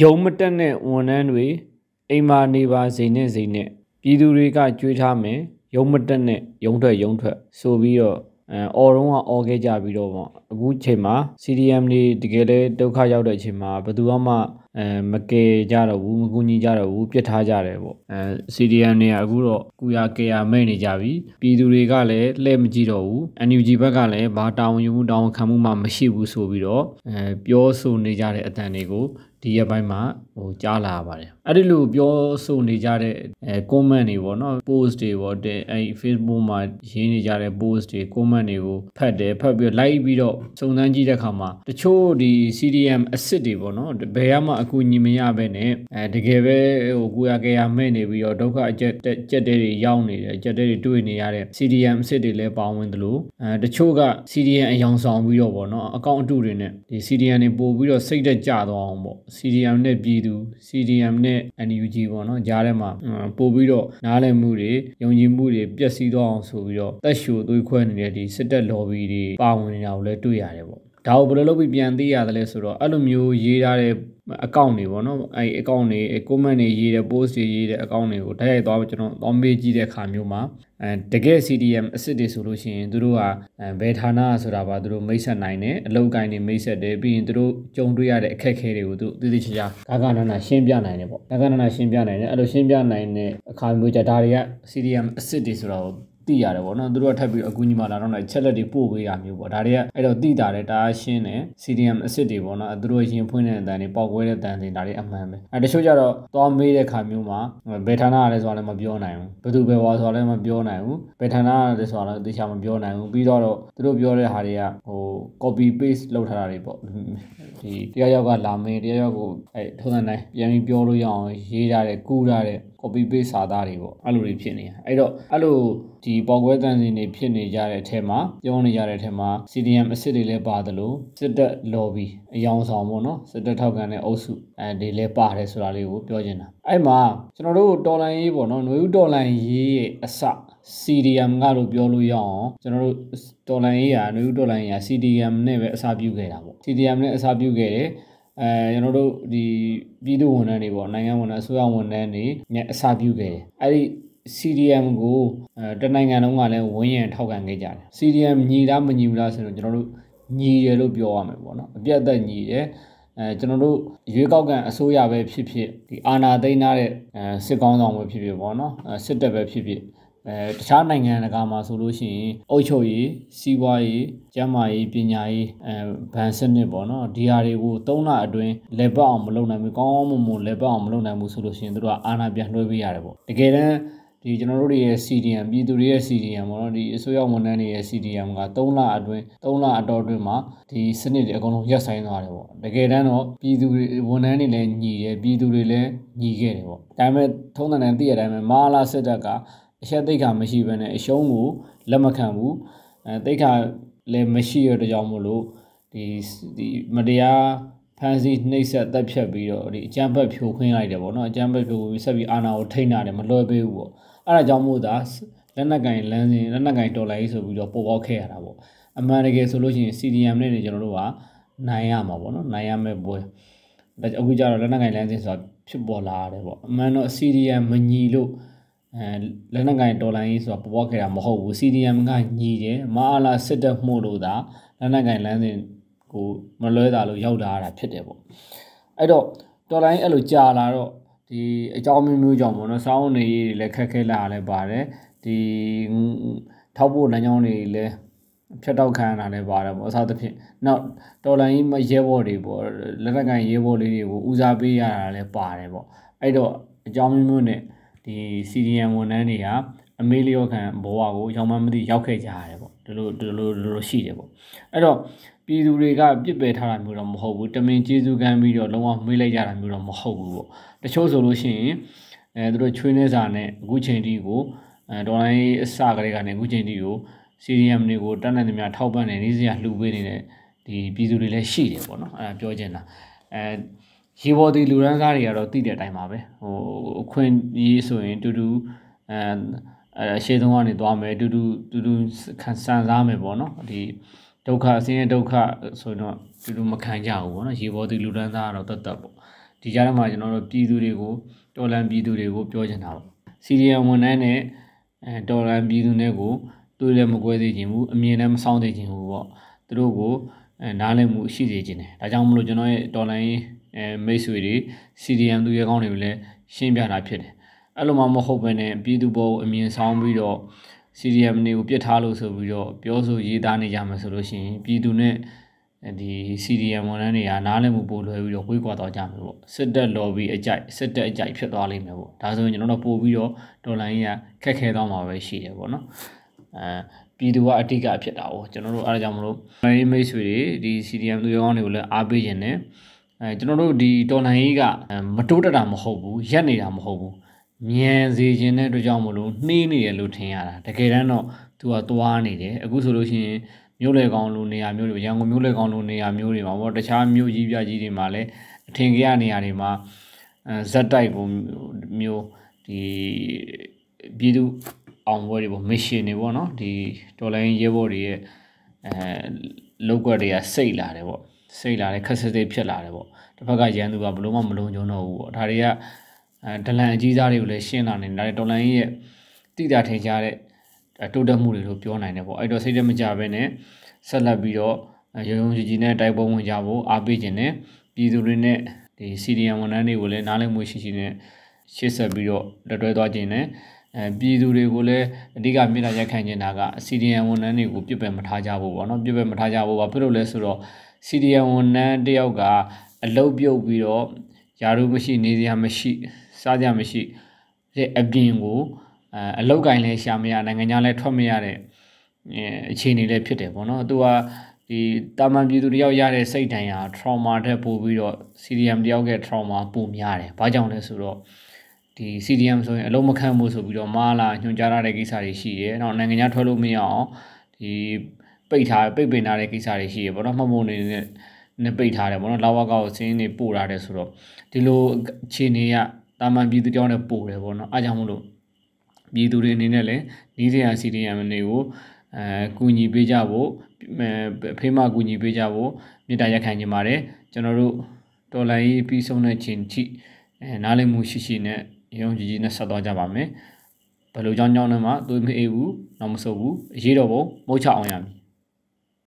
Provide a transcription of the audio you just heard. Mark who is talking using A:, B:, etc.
A: ရုံမတက်တဲ့ဝန်ထမ်းတွေအိမ်မာနေပါစိန်နဲ့စိန်နဲ့ပြည်သူတွေကကြွေးထားမယ်ရုံမတက်နဲ့ရုံထွက်ရုံထွက်ဆိုပြီးတော့အဲအော်တော့ကအော်ခဲ့ကြပြီးတော့ပေါ့အခုချိန်မှာ CDM တွေတကယ်လဲဒုက္ခရောက်တဲ့အချိန်မှာဘယ်သူမှအဲမကယ်ကြတော့ဘူးမကူညီကြတော့ဘူးပြစ်ထားကြတယ်ပေါ့အဲ CDM တွေကအခုတော့ကုရကေရမဲ့နေကြပြီပြည်သူတွေကလည်းလှည့်မကြည့်တော့ဘူး NUG ဘက်ကလည်းဘာတာဝန်ယူမှုတာဝန်ခံမှုမှမရှိဘူးဆိုပြီးတော့အဲပြောဆိုနေကြတဲ့အတန်တွေကိုဒီရက်ပိုင်းမှာဟိုကြားလာပါတယ်အဲ့ဒီလိုပြောဆိုနေကြတဲ့အဲ comment တွေပေါ့နော် post တွေပေါ့တဲ့အဲ Facebook မှာရေးနေကြတဲ့ post တွေ comment တွေကိုဖတ်တယ်ဖတ်ပြီး like ပြီးတော့စုံစမ်းကြည့်တဲ့အခါမှာတချို့ဒီ CDM အစ်စ်တွေပေါ့နော်ဘယ်မှအကူအညီမရဘဲနဲ့အဲတကယ်ပဲဟိုကိုရကေရမဲ့နေပြီးတော့ဒုက္ခအကျက်ကြက်တဲတွေရောက်နေတယ်ကြက်တဲတွေတွေ့နေရတဲ့ CDM အစ်စ်တွေလည်းပါဝင်သလိုအဲတချို့က CDM အယောင်ဆောင်ပြီးတော့ပေါ့နော်အကောင့်အတုတွေနဲ့ဒီ CDM တွေပို့ပြီးတော့စိတ်သက်ကြသွားအောင်ပေါ့ CDM နဲ့ပြည်သူ CDM နဲ့ NUG ပေါ့နော်ကြားထဲမှာပို့ပြီးတော့နားလည်မှုတွေယုံကြည်မှုတွေပျက်စီးသွားအောင်ဆိုပြီးတော့တက်ရှိုသွေးခွဲနေတဲ့ဒီစစ်တပ် lobby တွေပါဝင်နေတာကိုလည်းတွေ့ရတယ်ပေါ့ ဒါကိုဘယ်လိုလုပ်ပြီးပြန်သိရတယ်လဲဆိုတော့အဲ့လိုမျိုးရေးထားတဲ့အကောင့်တွေပေါ့နော်အဲ့အကောင့်တွေ comment တွေရေးတဲ့ post တွေရေးတဲ့အကောင့်တွေကိုတိုက်ရိုက်သွားကျွန်တော်သွားမေးကြည့်တဲ့အခါမျိုးမှာအဲတကယ် CDM အစ်စ်တွေဆိုလို့ရှိရင်သူတို့ကဘယ်ဌာနဆိုတာပါသူတို့မိတ်ဆက်နိုင်တယ်အလုပ်ကိုင်းတွေမိတ်ဆက်တယ်ပြီးရင်သူတို့ကြုံတွေ့ရတဲ့အခက်အခဲတွေကိုသူသိသိချာချာဂါဂနာနာရှင်းပြနိုင်တယ်ပေါ့ဂါဂနာနာရှင်းပြနိုင်တယ်အဲ့လိုရှင်းပြနိုင်တဲ့အခါမျိုးကြဒါတွေက CDM အစ်စ်တွေဆိုတော့ သိရတယ်ပေါ့နော်သူတို့ကထပ်ပြီးအကူညီမလာတော့လည်းချက်လက်တွေပို့ပေးတာမျိုးပေါ့ဒါတွေကအဲ့တော့သိတာတယ်ဒါရှင်းတယ် CDM အစ်စ်တွေပေါ့နော်သူတို့ရင်ဖွင့်တဲ့အတန်တွေပေါက်ကွဲတဲ့အတန်တွေဒါတွေအမှန်ပဲအဲတချို့ကြတော့သွားမေးတဲ့ခါမျိုးမှာဘယ်ဌာနကလဲဆိုတာလည်းမပြောနိုင်ဘူးဘယ်သူပဲဝါဆိုတာလည်းမပြောနိုင်ဘူးဘယ်ဌာနကလဲဆိုတာလည်းသေချာမပြောနိုင်ဘူးပြီးတော့သူတို့ပြောတဲ့ဟာတွေကဟို copy paste လုပ်ထားတာတွေပေါ့ဒီတရားရောက်ကလာမင်းတရားရောက်ကိုအဲထုံးစံတိုင်းပြန်ပြီးပြောလို့ရအောင်ရေးထားတဲ့ကူးထားတဲ့ copy paste စာသားတွေပေါ့အဲ့လိုတွေဖြစ်နေတာအဲ့တော့အဲ့လိုဒီပေါက်ကွဲတန်စင်တွေဖြစ်နေကြတဲ့အထက်မှာပြောနေကြတဲ့အထက်မှာ CDM အစစ်တွေလည်းပါတယ်လို့စစ်တပ် lobby အယောင်ဆောင်ပေါ့နော်စစ်တပ်ထောက်ခံတဲ့အုပ်စုအဲဒီလည်းပါတယ်ဆိုတာလေးကိုပြောချင်တာအဲ့မှာကျွန်တော်တို့တော်လိုင်းရေးပေါ့နော်နွေဦးတော်လိုင်းရေးရဲ့အစ CDM ကလို့ပြောလို့ရအောင်ကျွန်တော်တို့တော်လိုင်းရေးရာနွေဦးတော်လိုင်းရေးရာ CDM နဲ့ပဲအစပြုခဲ့တာပေါ့ CDM နဲ့အစပြုခဲ့တယ် အဲကျွန်တော်တို့ဒီပြည်သူဝန်ထမ်းတွေပေါ့နိုင်ငံဝန်ထမ်းအစိုးရဝန်ထမ်းတွေနဲ့အစပြုခဲ့တယ်အဲ့ဒီ CDM ကိုအဲတနိုင်ငံလုံးကလည်းဝန်းရံထောက်ခံခဲ့ကြတယ် CDM ညီလားမညီဘူးလားဆိုတော့ကျွန်တော်တို့ညီတယ်လို့ပြောရမယ်ပေါ့နော်အပြတ်သက်ညီတယ်အဲကျွန်တော်တို့ရွေးကောက်ကန်အစိုးရပဲဖြစ်ဖြစ်ဒီအာဏာသိမ်းထားတဲ့အဲစစ်ကောင်းဆောင်ပဲဖြစ်ဖြစ်ပေါ့နော်စစ်တပ်ပဲဖြစ်ဖြစ် အဲတခြားနိုင်ငံတကာမှာဆိုလို့ရှိရင်အုပ်ချုပ်ရေးစီးပွားရေးကျန်းမာရေးပညာရေးအဲဗန်စနစ်ပေါ့နော်ဒီဟာတွေကို၃လအတွင်းလေပတ်အောင်မလုပ်နိုင်ဘူးကောင်းမွန်မွန်လေပတ်အောင်မလုပ်နိုင်ဘူးဆိုလို့ရှိရင်တို့ကအာဏာပြန်လွှဲပေးရတယ်ပေါ့တကယ်တမ်းဒီကျွန်တော်တို့တွေရဲ့ CDM ပြည်သူတွေရဲ့ CDM ပေါ့နော်ဒီအစိုးရဝန်ထမ်းတွေရဲ့ CDM က3လအတွင်း3လအတော်အတွင်းမှာဒီစနစ်တွေအကုန်လုံးရပ်ဆိုင်းသွားတယ်ပေါ့တကယ်တမ်းတော့ပြည်သူတွေဝန်ထမ်းတွေလည်းညီတယ်ပြည်သူတွေလည်းညီခဲ့တယ်ပေါ့ဒါပေမဲ့ထုံးတဲ့နဲ့သိရတဲ့အတိုင်းပဲမဟာလာစစ်တပ်က အချက်သိက္ခာမရှိဘဲနဲ့အရှုံးကိုလက်မခံဘူးအဲသိက္ခာလည်းမရှိရတဲ့ကြောင့်မို့လို့ဒီဒီမတရားဖန်ဆီးနှိပ်စက်တပ်ဖြတ်ပြီးတော့ဒီအကြမ်းဖက်ဖြိုခွင်းလိုက်တယ်ပေါ့နော်အကြမ်းဖက်ဖြိုပြီးဆက်ပြီးအာဏာကိုထိန်းတာတယ်မလွှဲပေးဘူးပေါ့အဲ့ဒါကြောင့်မို့သာလက်နက်ကင်လမ်းစဉ်လက်နက်ကင်တော်လိုင်းဆိုပြီးတော့ပေါ်ပေါက်ခဲ့ရတာပေါ့အမှန်တကယ်ဆိုလို့ရှိရင် CDM နဲ့နေကျွန်တော်တို့ကနိုင်ရမှာပေါ့နော်နိုင်ရမယ့်ပွဲဒါအခုကျတော့လက်နက်ကင်လမ်းစဉ်ဆိုတာဖြစ်ပေါ်လာရတယ်ပေါ့အမှန်တော့ CDM မညီလို့ အဲလက်နက်ကင်တော်လိုင်းဆိုတာပေါ်ပေါက်ခဲ့တာမဟုတ်ဘူး CDM ကညီတယ်မအားလာစစ်တပ်မှုလို့သာလက်နက်ကင်လမ်းစဉ်ကိုမလွဲတာလို့ရောက်လာတာဖြစ်တယ်ပေါ့အဲ့တော့တော်လိုင်းအဲ့လိုကြာလာတော့ဒီအကြောင်းမျိုးမျိုးကြောင့်ပေါ့နော်စောင်းနေရေးတွေလည်းခက်ခဲလာလည်းပါတယ်ဒီထောက်ဖို့လမ်းကြောင်းတွေလည်းဖြတ်တောက်ခံရတာလည်းပါတယ်ပေါ့အစားသဖြင့်နောက်တော်လိုင်းရေးမရဲဘော်တွေပေါ့လက်နက်ကန်ရဲဘော်လေးတွေကိုဦးစားပေးရတာလည်းပါတယ်ပေါ့အဲ့တော့အကြောင်းမျိုးမျိုးနဲ့ ဒီ CDM ဝန်ထမ်းတွေကအမေလျောခံဘဝကိုရောင်မမသိရောက်ခဲ့ကြရတယ်ပေါ့ဒီလိုဒီလိုဒီလိုရှိတယ်ပေါ့အဲ့တော့ပြည်သူတွေကပြစ်ပယ်ထားတာမျိုးတော့မဟုတ်ဘူးတမင်ကျေးဇူးကမ်းပြီးတော့လုံးဝမေးလိုက်ကြတာမျိုးတော့မဟုတ်ဘူးပေါ့တချို့ဆိုလို့ရှိရင်အဲသူတို့ချွေးနေစာနဲ့အခုချိန်ထိကိုအဲဒေါ်လာရေးအစကလေးကနေအခုချိန်ထိကို CDM တွေကိုတတ်နိုင်သမျှထောက်ပံ့နေနေစရာလှူပေးနေတဲ့ဒီပြည်သူတွေလည်းရှိတယ်ပေါ့နော်အဲပြောချင်တာအဲ ရေဘော်ဒီလူရန်စားတွေကတော့သိတဲ့အတိုင်းပါပဲဟိုအခွင့်ရေးဆိုရင်တူတူအဲအဲရှေ့ဆုံးကနေသွားမယ်တူတူတူတူခံစမ်းစားမယ်ပေါ့နော်ဒီဒုက္ခဆင်းရဲဒုက္ခဆိုတော့တူတူမခံကြဘူးပေါ့နော်ရေဘော်ဒီလူတန်းသားကတော့တတ်တတ်ပေါ့ဒီကြားထဲမှာကျွန်တော်တို့ပြည်သူတွေကိုတော်လန်ပြည်သူတွေကိုပြောချင်တာပေါ့စီရီယံဝန်ထမ်းနဲ့အဲတော်လန်ပြည်သူတွေကိုတွေ့လည်းမကွဲသေးခြင်းဘူးအမြင်လည်းမဆောင်သေးခြင်းဘူးပေါ့သူတို့ကိုအဲနားလည်မှုရှိစေခြင်းတယ်ဒါကြောင့်မလို့ကျွန်တော်ရဲ့တော်လန်ရေး အဲမိတ်ဆွေတွေ CDM သူရဲကောင်းတွေကိုလည်းရှင်းပြတာဖြစ်တယ်အဲ့လိုမှမဟုတ်ဘဲနဲ့ပြည်သူပေါ်အမြင်ဆောင်ပြီးတော့ CDM တွေကိုပြစ်ထားလို့ဆိုပြီးတော့ပြောဆိုရေးသားနေကြမှာဆိုလို့ရှိရင်ပြည်သူနဲ့ဒီ CDM ဝန်ထမ်းတွေကနားလည်မှုပိုလွယ်ပြီးတော့ဝေးကွာတော့ကြမှာပေါ့စစ်တပ် lobby အကြိုက်စစ်တပ်အကြိုက်ဖြစ်သွားလိမ့်မယ်ပေါ့ဒါဆိုရင်ကျွန်တော်တို့ပို့ပြီးတော့ဒေါ်လာကြီးကခက်ခဲသွားမှာပဲရှိတယ်ပေါ့နော်အဲပြည်သူကအတိကဖြစ်တာပေါ့ကျွန်တော်တို့အားကြောင့်မလို့မိမိတ်ဆွေတွေဒီ CDM သူရောင်းတွေကိုလည်းအားပေးခြင်းနဲ့ အဲကျွန်တော်တို့ဒီတော်လိုင်းကြီးကမတိုးတက်တာမဟုတ်ဘူးရက်နေတာမဟုတ်ဘူးမြန်စေခြင်းတဲ့အတွက်ကြောင့်မလို့နှေးနေတယ်လို့ထင်ရတာတကယ်တမ်းတော့သူကသွားနေတယ်အခုဆိုလို့ရှိရင်မြို့လေကောင်လိုနေရာမျိုးတွေရန်ကုန်မြို့လေကောင်လိုနေရာမျိုးတွေမှာပေါ့တခြားမြို့ကြီးပြကြီးတွေမှာလည်းအထင်ကြီးရနေရာတွေမှာအဲဇက်တိုက်ပုံမျိုးဒီပြည်သူအောင်ပွဲတွေပေါ့မစ်ရှင်တွေပေါ့နော်ဒီဒေါ်လာရင်းရဲဘော်တွေရဲ့အဲလောက်ွက်တွေကစိတ်လာတယ်ပေါ့ စိတ်လာတယ်ခက်စစ်စစ်ဖြစ်လာတယ်ပေါ့တစ်ဖက်ကရန်သူကဘလို့မှမလုံးကြုံတော့ဘူးပေါ့ဒါတွေကအဲဒလန်အကြီးစားတွေကိုလည်းရှင်းလာနေတယ်ဒေါ်လာရင်းရဲ့တိတာထင်ရှားတဲ့တိုးတက်မှုတွေလို့ပြောနိုင်တယ်ပေါ့အဲ့တော့စိတ်တမကြဘဲနဲ့ဆက်လက်ပြီးတော့ရုံရုံကြီးကြီးနဲ့တိုက်ပွဲဝင်ကြဖို့အားပေးခြင်းနဲ့ပြည်သူတွေနဲ့ဒီစီဒီယံဝန်ထမ်းတွေကိုလည်းနားလည်မှုရှိရှိနဲ့ရှေ့ဆက်ပြီးတော့လက်တွဲသွားခြင်းနဲ့အဲပြည်သူတွေကိုလည်းအဓိကမြေတားရက်ခံနေတာက CDN ဝန်ထမ်းတွေကိုပြစ်ပယ်မထားကြဘူးပေါ့နော်ပြစ်ပယ်မထားကြဘူးဘာဖြစ်လို့လဲဆိုတော့ CDN ဝန်ထမ်းတယောက်ကအလုတ်ပြုတ်ပြီးတော့ယာရုမရှိနေစရာမရှိစားစရာမရှိတဲ့အပြင်ကိုအဲအလောက်ကင်လည်းရှာမရနိုင်ငံခြားလည်းထွက်မရတဲ့အခြေအနေလည်းဖြစ်တယ်ပေါ့နော်သူကဒီတာမန်ပြည်သူတယောက်ရတဲ့စိတ်ဒဏ်ရာ trauma တဲ့ပို့ပြီးတော့ CDM တယောက်က trauma ပိုများတယ်။ဘာကြောင့်လဲဆိုတော့ဒီ CDM ဆိုရင်အလုံးမခံဘူးဆိုပြီးတော့မာလာညွှန်ကြားရတဲ့ကိစ္စတွေရှိတယ်။နောက်နိုင်ငံခြားထွက်လို့မရအောင်ဒီ ပိတ်ထားပိတ်ပင်ထားတဲ့ကိစ္စတွေရှိရပေါ့နော်မှတ်ဖို့နေနဲ့နဲ့ပိတ်ထားတယ်ပေါ့နော်လာဝကောက်စင်းနေပို့ထားတယ်ဆိုတော့ဒီလိုအခြေအနေကတာမန်ပြည်သူတယောက်နဲ့ပို့တယ်ပေါ့နော်အားကြောင့်မလို့ပြည်သူတွေအနေနဲ့လည်းနီးစရာ CDM တွေကိုအဲကူညီပေးကြဖို့ဖေးမကူညီပေးကြဖို့မေတ္တာရက်ခံခြင်းပါတယ်ကျွန်တော်တို့တော်လိုင်းရေးပြီးဆုံးတဲ့ချိန်ထိအဲနားလည်မှုရှိရှိနဲ့ရုံကြည်ကြီးနဲ့ဆက်သွားကြပါမယ်ဘယ်လိုကြောင်းကြောင်းနဲ့မှသွေးမအေးဘူးနောက်မဆုပ်ဘူးအရေးတော်ပုံမုတ်ချအောင်ရမည်